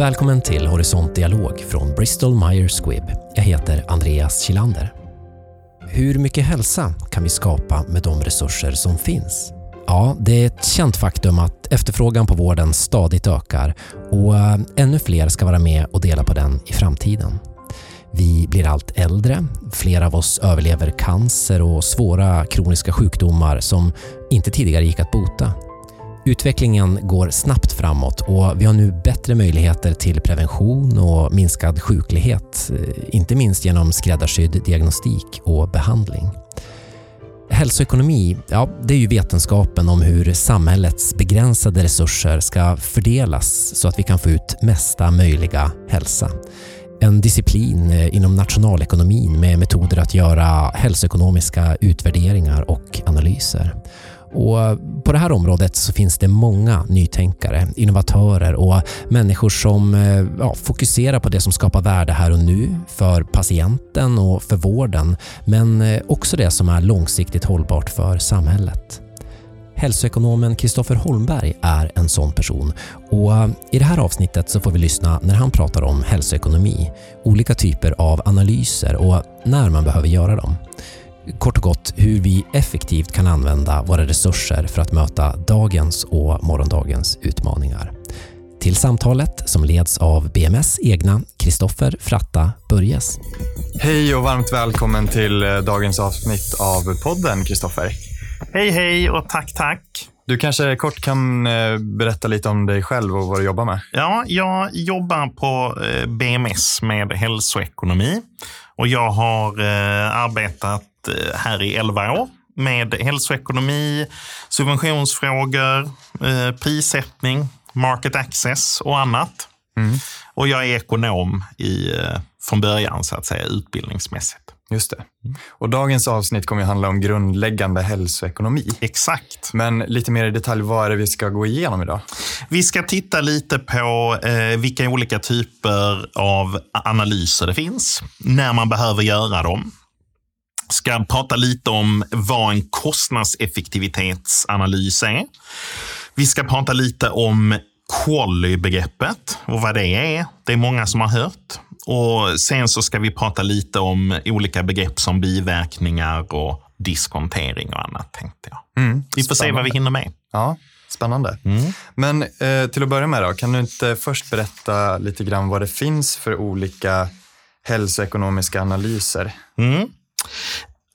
Välkommen till Horisont Dialog från Bristol Myers Squibb. Jag heter Andreas Kilander. Hur mycket hälsa kan vi skapa med de resurser som finns? Ja, det är ett känt faktum att efterfrågan på vården stadigt ökar och eh, ännu fler ska vara med och dela på den i framtiden. Vi blir allt äldre, flera av oss överlever cancer och svåra kroniska sjukdomar som inte tidigare gick att bota. Utvecklingen går snabbt framåt och vi har nu bättre möjligheter till prevention och minskad sjuklighet, eh, inte minst genom skräddarsydd diagnostik och behandling. Hälsoekonomi, ja, det är ju vetenskapen om hur samhällets begränsade resurser ska fördelas så att vi kan få ut mesta möjliga hälsa. En disciplin eh, inom nationalekonomin med metoder att göra hälsoekonomiska utvärderingar och analyser. Och på det här området så finns det många nytänkare, innovatörer och människor som eh, ja, fokuserar på det som skapar värde här och nu för patienten och för vården, men eh, också det som är långsiktigt hållbart för samhället. Hälsoekonomen Kristoffer Holmberg är en sån person och eh, i det här avsnittet så får vi lyssna när han pratar om hälsoekonomi, olika typer av analyser och när man behöver göra dem. Kort och gott hur vi effektivt kan använda våra resurser för att möta dagens och morgondagens utmaningar. Till samtalet som leds av BMS egna Kristoffer Fratta Börjes. Hej och varmt välkommen till eh, dagens avsnitt av podden, Kristoffer. Hej, hej och tack, tack. Du kanske kort kan eh, berätta lite om dig själv och vad du jobbar med? Ja, jag jobbar på eh, BMS med hälsoekonomi och jag har arbetat här i 11 år med hälsoekonomi, subventionsfrågor, eh, prissättning, market access och annat. Mm. Och jag är ekonom i, eh, från början, så att säga, utbildningsmässigt. Just det. Och dagens avsnitt kommer att handla om grundläggande hälsoekonomi. Exakt. Men lite mer i detalj, vad är det vi ska gå igenom idag? Vi ska titta lite på eh, vilka olika typer av analyser det finns, när man behöver göra dem, ska prata lite om vad en kostnadseffektivitetsanalys är. Vi ska prata lite om QALY-begreppet och vad det är. Det är många som har hört. Och Sen så ska vi prata lite om olika begrepp som biverkningar och diskontering och annat. tänkte jag. Mm, vi får se vad vi hinner med. Ja, Spännande. Mm. Men eh, till att börja med, då, kan du inte först berätta lite grann vad det finns för olika hälsoekonomiska analyser? Mm.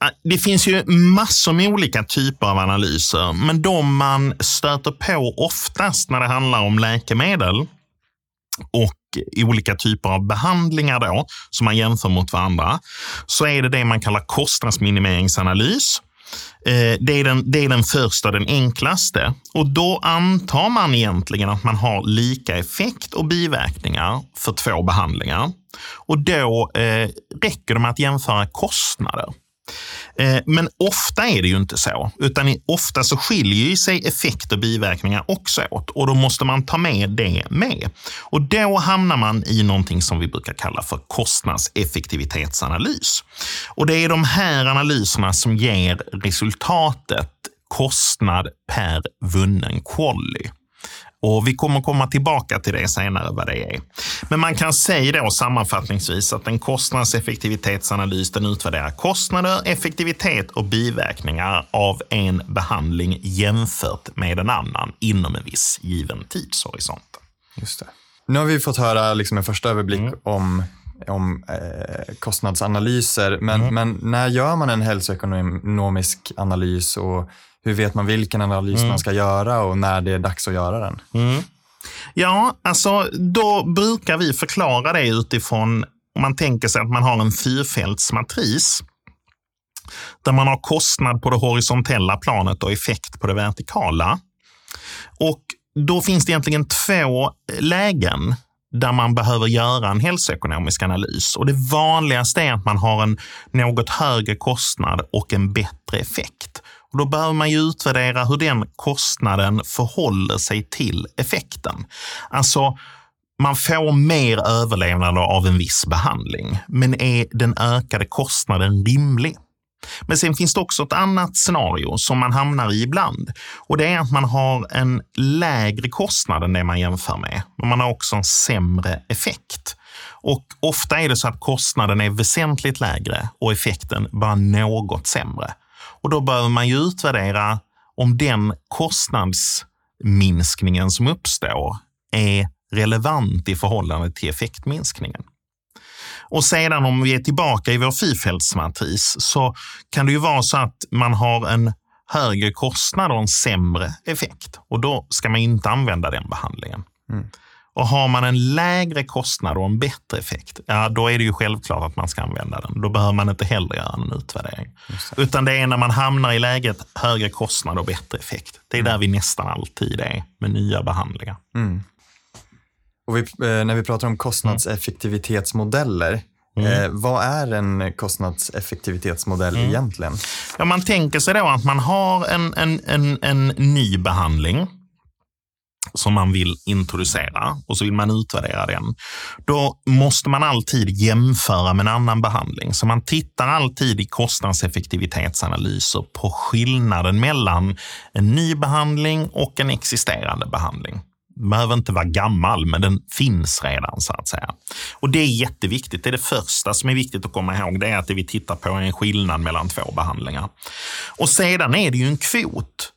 Äh, det finns ju massor med olika typer av analyser, men de man stöter på oftast när det handlar om läkemedel och olika typer av behandlingar då, som man jämför mot varandra, så är det det man kallar kostnadsminimeringsanalys. Eh, det är, den, det är den första, den enklaste. Och då antar man egentligen att man har lika effekt och biverkningar för två behandlingar. Och då eh, räcker det med att jämföra kostnader. Eh, men ofta är det ju inte så, utan ofta så skiljer sig effekt och biverkningar också åt och då måste man ta med det med. Och då hamnar man i någonting som vi brukar kalla för kostnadseffektivitetsanalys. Och det är de här analyserna som ger resultatet kostnad per vunnen quality. Och Vi kommer komma tillbaka till det senare vad det är. Men man kan säga då sammanfattningsvis att en kostnadseffektivitetsanalys den utvärderar kostnader, effektivitet och biverkningar av en behandling jämfört med en annan inom en viss given tidshorisont. Just det. Nu har vi fått höra liksom en första överblick mm. om om eh, kostnadsanalyser. Men, mm. men när gör man en hälsoekonomisk analys och hur vet man vilken analys mm. man ska göra och när det är dags att göra den? Mm. Ja, alltså då brukar vi förklara det utifrån om man tänker sig att man har en fyrfältsmatris där man har kostnad på det horisontella planet och effekt på det vertikala. Och då finns det egentligen två lägen där man behöver göra en hälsoekonomisk analys. Och Det vanligaste är att man har en något högre kostnad och en bättre effekt. Och då behöver man ju utvärdera hur den kostnaden förhåller sig till effekten. Alltså, man får mer överlevnad av en viss behandling, men är den ökade kostnaden rimlig? Men sen finns det också ett annat scenario som man hamnar i ibland. Och det är att man har en lägre kostnad än det man jämför med. Men man har också en sämre effekt. Och ofta är det så att kostnaden är väsentligt lägre och effekten bara något sämre. Och då behöver man ju utvärdera om den kostnadsminskningen som uppstår är relevant i förhållande till effektminskningen. Och sedan om vi är tillbaka i vår fyrfältsmatris så kan det ju vara så att man har en högre kostnad och en sämre effekt. Och då ska man inte använda den behandlingen. Mm. Och har man en lägre kostnad och en bättre effekt, ja, då är det ju självklart att man ska använda den. Då behöver man inte heller göra en utvärdering. Det. Utan det är när man hamnar i läget högre kostnad och bättre effekt. Det är mm. där vi nästan alltid är med nya behandlingar. Mm. Och vi, eh, när vi pratar om kostnadseffektivitetsmodeller, Mm. Eh, vad är en kostnadseffektivitetsmodell mm. egentligen? Ja, man tänker sig då att man har en, en, en, en ny behandling som man vill introducera och så vill man utvärdera den. Då måste man alltid jämföra med en annan behandling. Så man tittar alltid i kostnadseffektivitetsanalyser på skillnaden mellan en ny behandling och en existerande behandling behöver inte vara gammal, men den finns redan så att säga. Och det är jätteviktigt. Det är det första som är viktigt att komma ihåg. Det är att det vi tittar på är en skillnad mellan två behandlingar. Och sedan är det ju en kvot.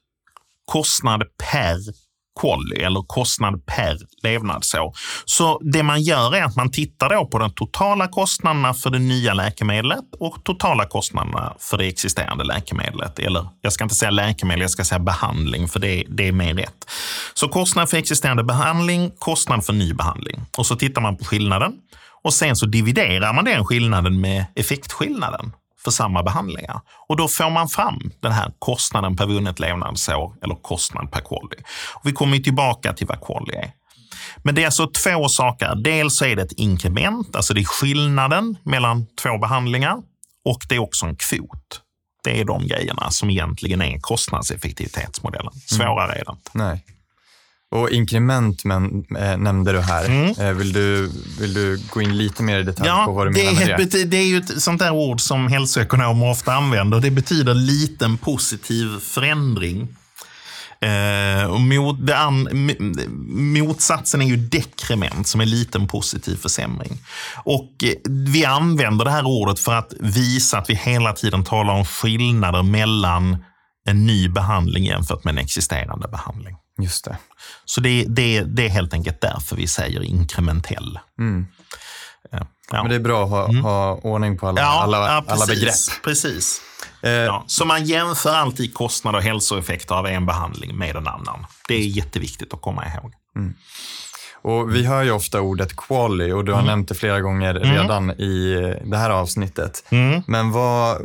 Kostnad per koll eller kostnad per levnadsår. Så det man gör är att man tittar då på de totala kostnaderna för det nya läkemedlet och totala kostnaderna för det existerande läkemedlet. Eller jag ska inte säga läkemedel, jag ska säga behandling, för det, det är mer rätt. Så kostnad för existerande behandling, kostnad för ny behandling. Och så tittar man på skillnaden och sen så dividerar man den skillnaden med effektskillnaden för samma behandlingar. Och då får man fram den här kostnaden per vunnet levnadsår eller kostnad per. Och vi kommer tillbaka till vad quality är. Men det är alltså två saker. Dels är det ett inkrement, alltså det är skillnaden mellan två behandlingar och det är också en kvot. Det är de grejerna som egentligen är kostnadseffektivitetsmodellen. Svårare är det inte. Nej. Och inkrement men, äh, nämnde du här. Mm. Äh, vill, du, vill du gå in lite mer i detalj ja, på vad du menar med det? Det är ju ett sånt där ord som hälsoekonomer ofta använder. Det betyder liten positiv förändring. Eh, och mot, det an, motsatsen är ju dekrement som är liten positiv försämring. Och eh, vi använder det här ordet för att visa att vi hela tiden talar om skillnader mellan en ny behandling jämfört med en existerande behandling. Just det. Så det, det, det är helt enkelt därför vi säger inkrementell. Mm. Ja. Men det är bra att ha, mm. ha ordning på alla, ja, alla, ja, precis, alla begrepp. Precis. Eh. Ja, så man jämför alltid kostnad och hälsoeffekter av en behandling med en annan. Det är jätteviktigt att komma ihåg. Mm. Och Vi hör ju ofta ordet quali och du har mm. nämnt det flera gånger mm. redan i det här avsnittet. Mm. Men vad,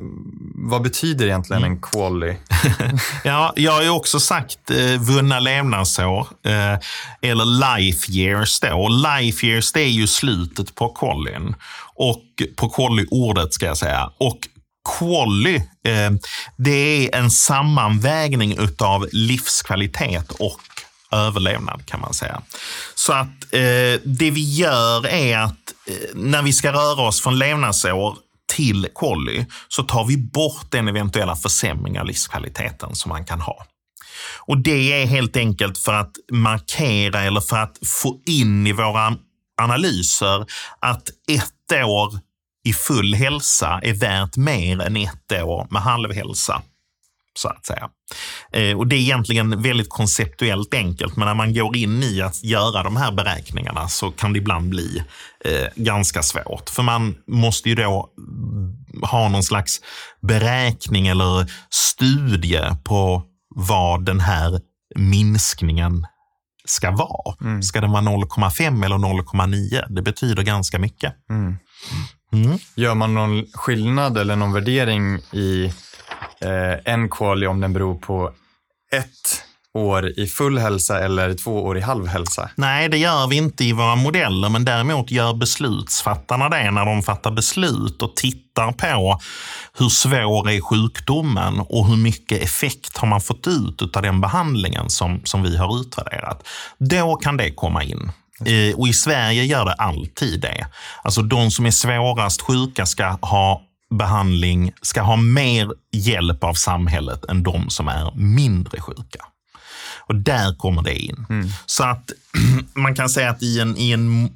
vad betyder egentligen en quali? ja, jag har ju också sagt eh, vunna levnadsår eh, eller life years. Då. Life years det är ju slutet på qualin. Och på quali-ordet ska jag säga. Och Quali, eh, det är en sammanvägning av livskvalitet och överlevnad kan man säga. Så att eh, det vi gör är att eh, när vi ska röra oss från levnadsår till kolli så tar vi bort den eventuella försämring av livskvaliteten som man kan ha. Och det är helt enkelt för att markera eller för att få in i våra analyser att ett år i full hälsa är värt mer än ett år med halv hälsa så att säga. Eh, och Det är egentligen väldigt konceptuellt enkelt, men när man går in i att göra de här beräkningarna så kan det ibland bli eh, ganska svårt. För man måste ju då ha någon slags beräkning eller studie på vad den här minskningen ska vara. Mm. Ska den vara 0,5 eller 0,9? Det betyder ganska mycket. Mm. Mm. Gör man någon skillnad eller någon värdering i eh, en quali om den beror på ett år i full hälsa eller två år i halv hälsa? Nej, det gör vi inte i våra modeller, men däremot gör beslutsfattarna det när de fattar beslut och tittar på hur svår är sjukdomen och hur mycket effekt har man fått ut av den behandlingen som, som vi har utvärderat. Då kan det komma in. Eh, och i Sverige gör det alltid det. Alltså de som är svårast sjuka ska ha behandling ska ha mer hjälp av samhället än de som är mindre sjuka. Och där kommer det in. Mm. Så att man kan säga att i en, i en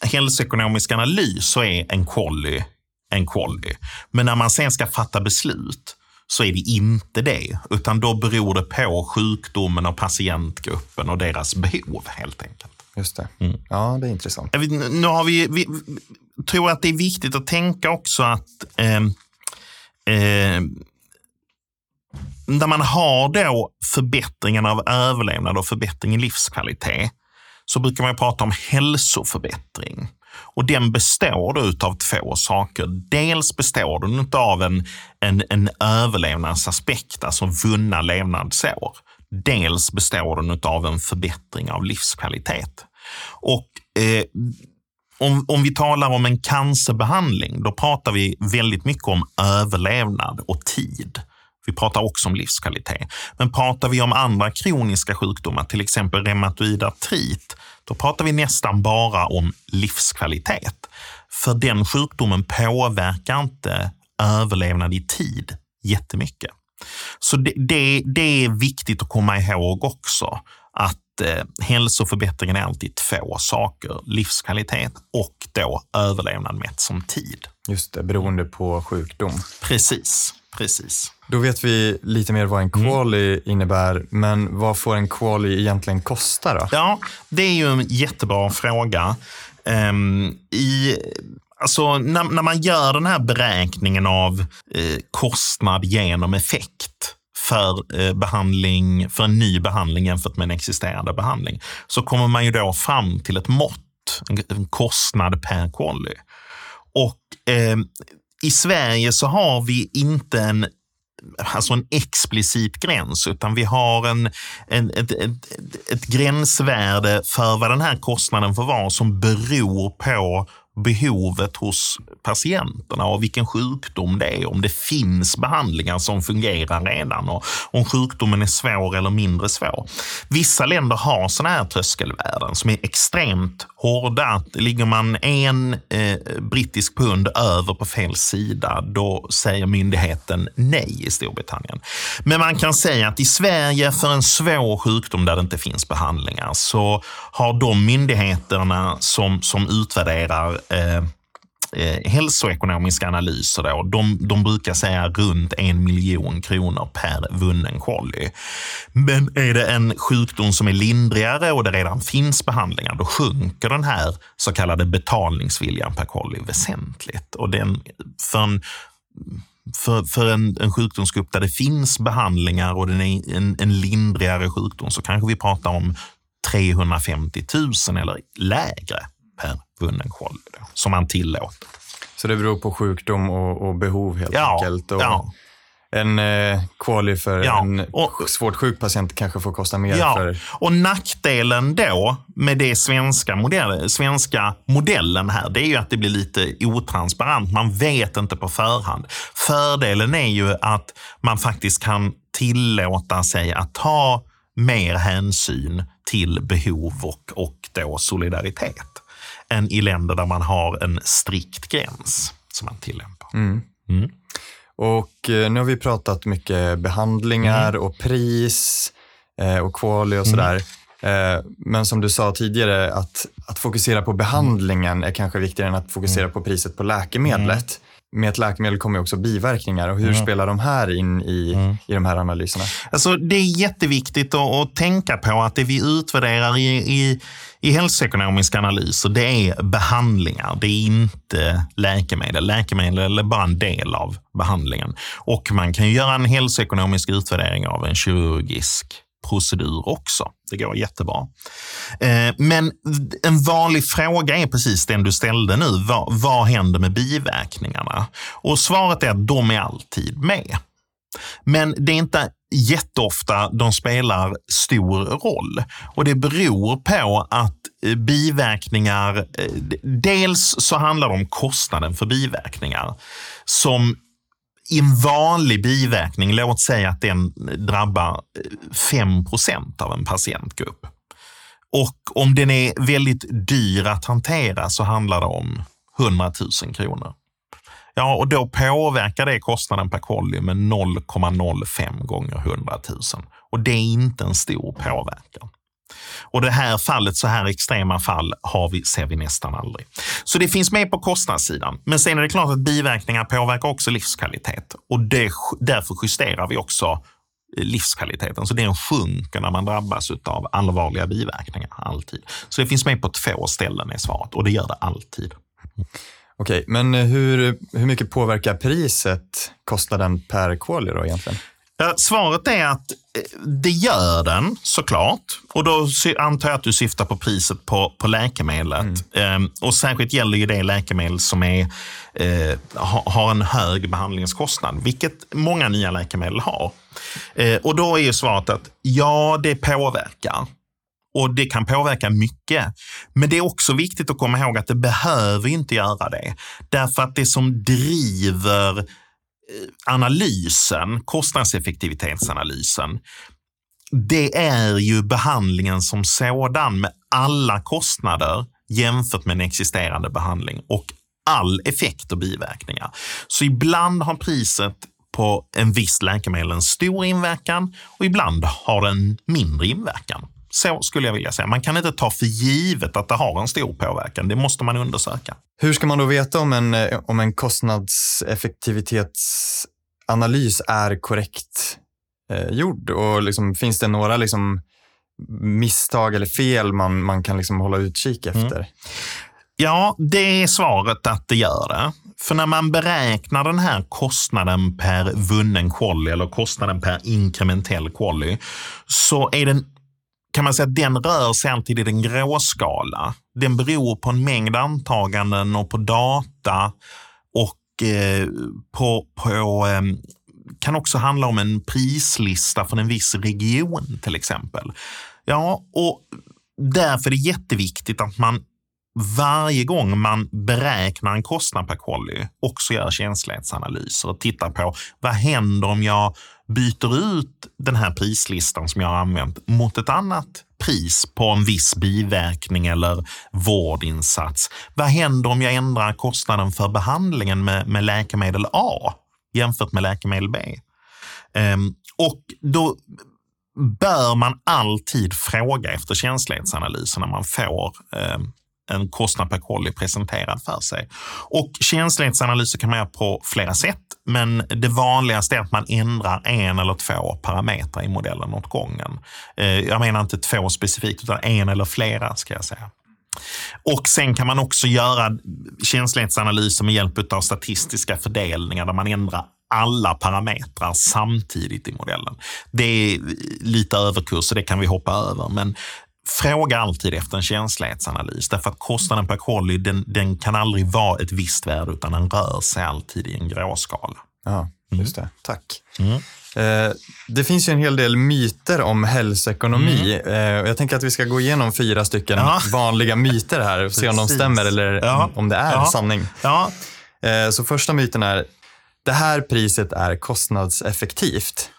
hälsoekonomisk analys så är en quality en quality. Men när man sen ska fatta beslut så är det inte det, utan då beror det på sjukdomen och patientgruppen och deras behov helt enkelt. Just det. Mm. Ja, det är intressant. Nu har vi, vi tror att det är viktigt att tänka också att eh, eh, när man har då förbättringen av överlevnad och förbättring i livskvalitet så brukar man prata om hälsoförbättring. Och den består då av två saker. Dels består den av en, en, en överlevnadsaspekt, alltså vunna levnadsår. Dels består den av en förbättring av livskvalitet. Och eh, om, om vi talar om en cancerbehandling, då pratar vi väldigt mycket om överlevnad och tid. Vi pratar också om livskvalitet. Men pratar vi om andra kroniska sjukdomar, till exempel reumatoid artrit, då pratar vi nästan bara om livskvalitet. För den sjukdomen påverkar inte överlevnad i tid jättemycket. Så det, det, det är viktigt att komma ihåg också att eh, hälsoförbättringen är alltid två saker. Livskvalitet och då överlevnad mätt som tid. Just det, beroende på sjukdom. Precis, precis. Då vet vi lite mer vad en mm. quali mm. innebär, men vad får en quali egentligen kosta då? Ja, det är ju en jättebra fråga. Um, i, alltså, när, när, man gör den här beräkningen av eh, kostnad genom effekt för, eh, behandling, för en ny behandling jämfört med en existerande behandling, så kommer man ju då fram till ett mått, en, kostnad per quali. Och eh, i Sverige så har vi inte en alltså en explicit gräns, utan vi har en, en, ett, ett, ett gränsvärde för vad den här kostnaden får vara som beror på behovet hos patienterna och vilken sjukdom det är, om det finns behandlingar som fungerar redan och om sjukdomen är svår eller mindre svår. Vissa länder har sådana här tröskelvärden som är extremt hårda. Ligger man en eh, brittisk pund över på fel sida, då säger myndigheten nej i Storbritannien. Men man kan säga att i Sverige för en svår sjukdom där det inte finns behandlingar så har de myndigheterna som, som utvärderar eh, eh, hälsoekonomiska analyser. Då, de, de brukar säga runt en miljon kronor per vunnen kolli. Men är det en sjukdom som är lindrigare och det redan finns behandlingar, då sjunker den här så kallade betalningsviljan per kolli väsentligt. Och den, för en, för, för en, en sjukdomsgrupp där det finns behandlingar och den är en, en lindrigare sjukdom så kanske vi pratar om 350 000 eller lägre per vunnen koll som man tillåter. Så det beror på sjukdom och, och behov helt ja, enkelt? Och ja. En eh, quali för ja, en och, svårt sjuk patient kanske får kosta mer. Ja, för... och nackdelen då med det svenska, modell, svenska modellen här, det är ju att det blir lite otransparent. Man vet inte på förhand. Fördelen är ju att man faktiskt kan tillåta sig att ta mer hänsyn till behov och, och då solidaritet än i länder där man har en strikt gräns som man tillämpar. Mm. Mm. Och eh, nu har vi pratat mycket behandlingar mm. och pris eh, och quali och sådär. Mm. Eh, men som du sa tidigare, att, att fokusera på behandlingen är kanske viktigare än att fokusera mm. på priset på läkemedlet. Med ett läkemedel kommer också biverkningar och hur spelar de här in i, i de här analyserna? Alltså, det är jätteviktigt att, att tänka på att det vi utvärderar i, i i hälsoekonomiska analyser, det är behandlingar. Det är inte läkemedel. Läkemedel är bara en del av behandlingen. Och man kan göra en hälsoekonomisk utvärdering av en kirurgisk procedur också. Det går jättebra. Eh, men en vanlig fråga är precis den du ställde nu. Vad, vad händer med biverkningarna? Och svaret är att de är alltid med. Men det är inte jätteofta de spelar stor roll. Och det beror på att eh, biverkningar, eh, dels så handlar det om kostnaden för biverkningar. Som i en vanlig biverkning, låt säga att den drabbar 5 av en patientgrupp. Och om den är väldigt dyr att hantera så handlar det om 100 000 kronor. Ja, och då påverkar det kostnaden per kolli med 0,05 gånger 100 000. Och det är inte en stor påverkan. Och det här fallet, så här extrema fall, har vi, ser vi nästan aldrig. Så det finns med på kostnadssidan. Men sen är det klart att biverkningar påverkar också livskvalitet. Och det, därför justerar vi också eh, livskvaliteten. Så den sjunker när man drabbas av allvarliga biverkningar. alltid. Så det finns med på två ställen i svaret och det gör det alltid. Okej, men hur, hur mycket påverkar priset kostnaden per quali då egentligen? Svaret är att eh, det gör den såklart. Och då antar jag att du syftar på priset på, på läkemedlet. Mm. Ehm, och särskilt gäller ju det läkemedel som är, eh, har en hög behandlingskostnad, vilket många nya läkemedel har. Eh, och då är ju svaret att ja, det påverkar. Och det kan påverka mycket. Men det är också viktigt att komma ihåg att det behöver inte göra det. Därför att det som driver analysen, kostnadseffektivitetsanalysen, det är ju behandlingen som sådan med alla kostnader jämfört med en existerande behandling och all effekt och biverkningar. Så ibland har priset på en viss läkemedel en stor inverkan och ibland har den mindre inverkan. Så skulle jag vilja säga. Man kan inte ta för givet att det har en stor påverkan. Det måste man undersöka. Hur ska man då veta om en, om en kostnadseffektivitetsanalys är korrekt eh, gjord? Och liksom, finns det några liksom, misstag eller fel man, man kan liksom hålla utkik mm. efter? Mm. Ja, det är svaret att det gör det. För när man beräknar den här kostnaden per vunnen quali eller kostnaden per inkrementell quali så är den kan man säga att den rör sig alltid i den gråskala. Den beror på en mängd antaganden och på data och eh, på, på eh, kan också handla om en prislista från en viss region till exempel. Ja, och därför är det jätteviktigt att man varje gång man beräknar en kostnad per kolli också gör känslighetsanalyser och tittar på vad händer om jag byter ut den här prislistan som jag har använt mot ett annat pris på en viss biverkning eller vårdinsats. Vad händer om jag ändrar kostnaden för behandlingen med, med läkemedel A jämfört med läkemedel B? Ehm, och då bör man alltid fråga efter känslighetsanalyser när man får eh, en kostnad per kolli presenterad för sig. Och känslighetsanalyser kan man göra på flera sätt, men det vanligaste är att man ändrar en eller två parametrar i modellen åt gången. Eh, jag menar inte två specifikt, utan en eller flera ska jag säga. Och sen kan man också göra känslighetsanalyser med hjälp av statistiska fördelningar där man ändrar alla parametrar samtidigt i modellen. Det är lite överkurs och det kan vi hoppa över, men Fråga alltid efter en känslighetsanalys därför att kostnaden per kolli den, den, kan aldrig vara ett visst värde utan den rör sig alltid i en gråskala. Ja, just det. Tack. Mm. Eh, det finns ju en hel del myter om hälsoekonomi. Mm. Eh, jag tänker att vi ska gå igenom fyra stycken ja. vanliga myter här och se om de stämmer eller ja. om det är ja. sanning. Ja. Eh, så första myten är, det här priset är kostnadseffektivt.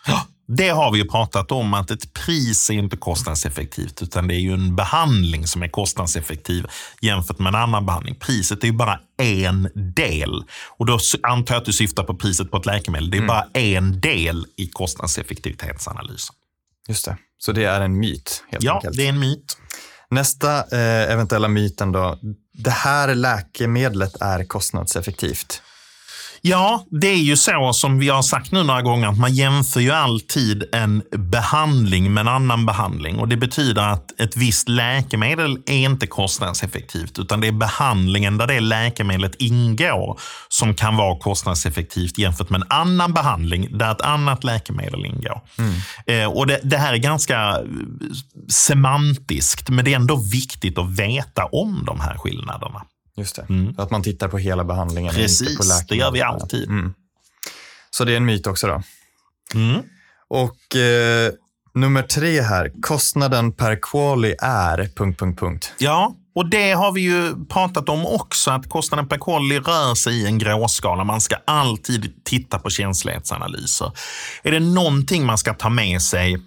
Det har vi ju pratat om, att ett pris är inte kostnadseffektivt, utan det är ju en behandling som är kostnadseffektiv jämfört med en annan behandling. Priset är ju bara en del. Och då antar jag att du syftar på priset på ett läkemedel. Det är mm. bara en del i kostnadseffektivitetsanalysen. Just det, så det är en myt helt ja, enkelt? Ja, det är en myt. Nästa eh, eventuella myten då. Det här läkemedlet är kostnadseffektivt. Ja, det är ju så som vi har sagt nu några gånger att man jämför ju alltid en behandling med en annan behandling. Och Det betyder att ett visst läkemedel är inte kostnadseffektivt utan det är behandlingen där det läkemedlet ingår som kan vara kostnadseffektivt jämfört med en annan behandling där ett annat läkemedel ingår. Mm. Eh, och det, det, här är ganska semantiskt men det är ändå viktigt att veta om de här skillnaderna. Just det. Mm. Att man tittar på hela behandlingen. Precis, inte på det gör vi alltid. Mm. Så det är en myt också då. Mm. Och eh, nummer tre här, kostnaden per quali är... Punkt, punkt, punkt. Ja, och det har vi ju pratat om också, att kostnaden per quali rör sig i en gråskala. Man ska alltid titta på känslighetsanalyser. Är det någonting man ska ta med sig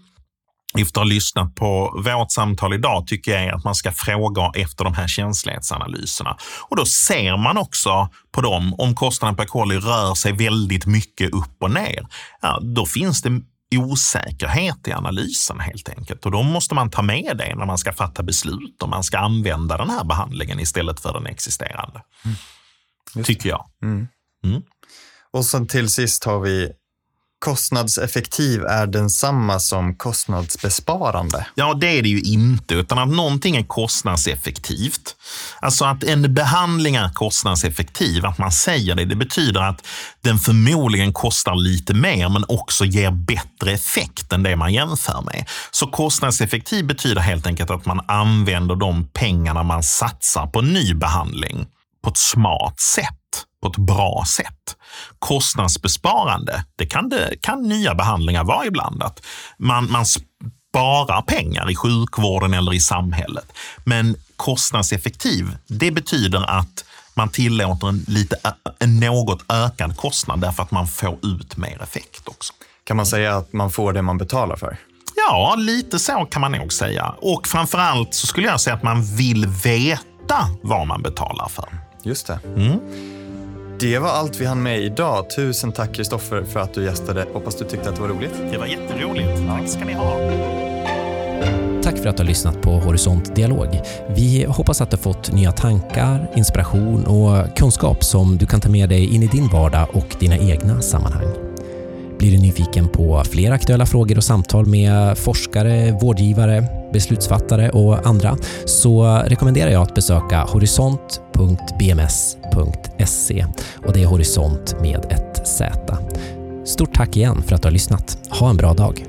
efter att ha lyssnat på vårt samtal idag tycker jag är att man ska fråga efter de här känslighetsanalyserna. Och då ser man också på dem, om kostnaden per kolli rör sig väldigt mycket upp och ner, ja, då finns det osäkerhet i analysen helt enkelt. Och då måste man ta med det när man ska fatta beslut om man ska använda den här behandlingen istället för den existerande. Mm. Tycker jag. Mm. Mm. Och sen till sist har vi kostnadseffektiv är densamma som kostnadsbesparande? Ja, det är det ju inte, utan att någonting är kostnadseffektivt. Alltså att en behandling är kostnadseffektiv, att man säger det, det betyder att den förmodligen kostar lite mer, men också ger bättre effekt än det man jämför med. Så kostnadseffektiv betyder helt enkelt att man använder de pengarna man satsar på ny behandling på ett smart sätt på ett bra sätt. Kostnadsbesparande, det kan, det, kan nya behandlingar vara ibland. Att man, man sparar pengar i sjukvården eller i samhället. Men kostnadseffektiv, det betyder att man tillåter en, lite, en något ökad kostnad därför att man får ut mer effekt också. Kan man säga att man får det man betalar för? Ja, lite så kan man nog säga. Och framför allt så skulle jag säga att man vill veta vad man betalar för. Just det. Mm. Det var allt vi hann med idag. Tusen tack Kristoffer för att du gästade. Hoppas du tyckte att det var roligt. Det var jätteroligt. Tack ska ni ha. Tack för att du har lyssnat på Horisont Dialog. Vi hoppas att du har fått nya tankar, inspiration och kunskap som du kan ta med dig in i din vardag och dina egna sammanhang. Blir du nyfiken på fler aktuella frågor och samtal med forskare, vårdgivare, beslutsfattare och andra så rekommenderar jag att besöka horisont.bms.se och det är horisont med ett Z. Stort tack igen för att du har lyssnat. Ha en bra dag.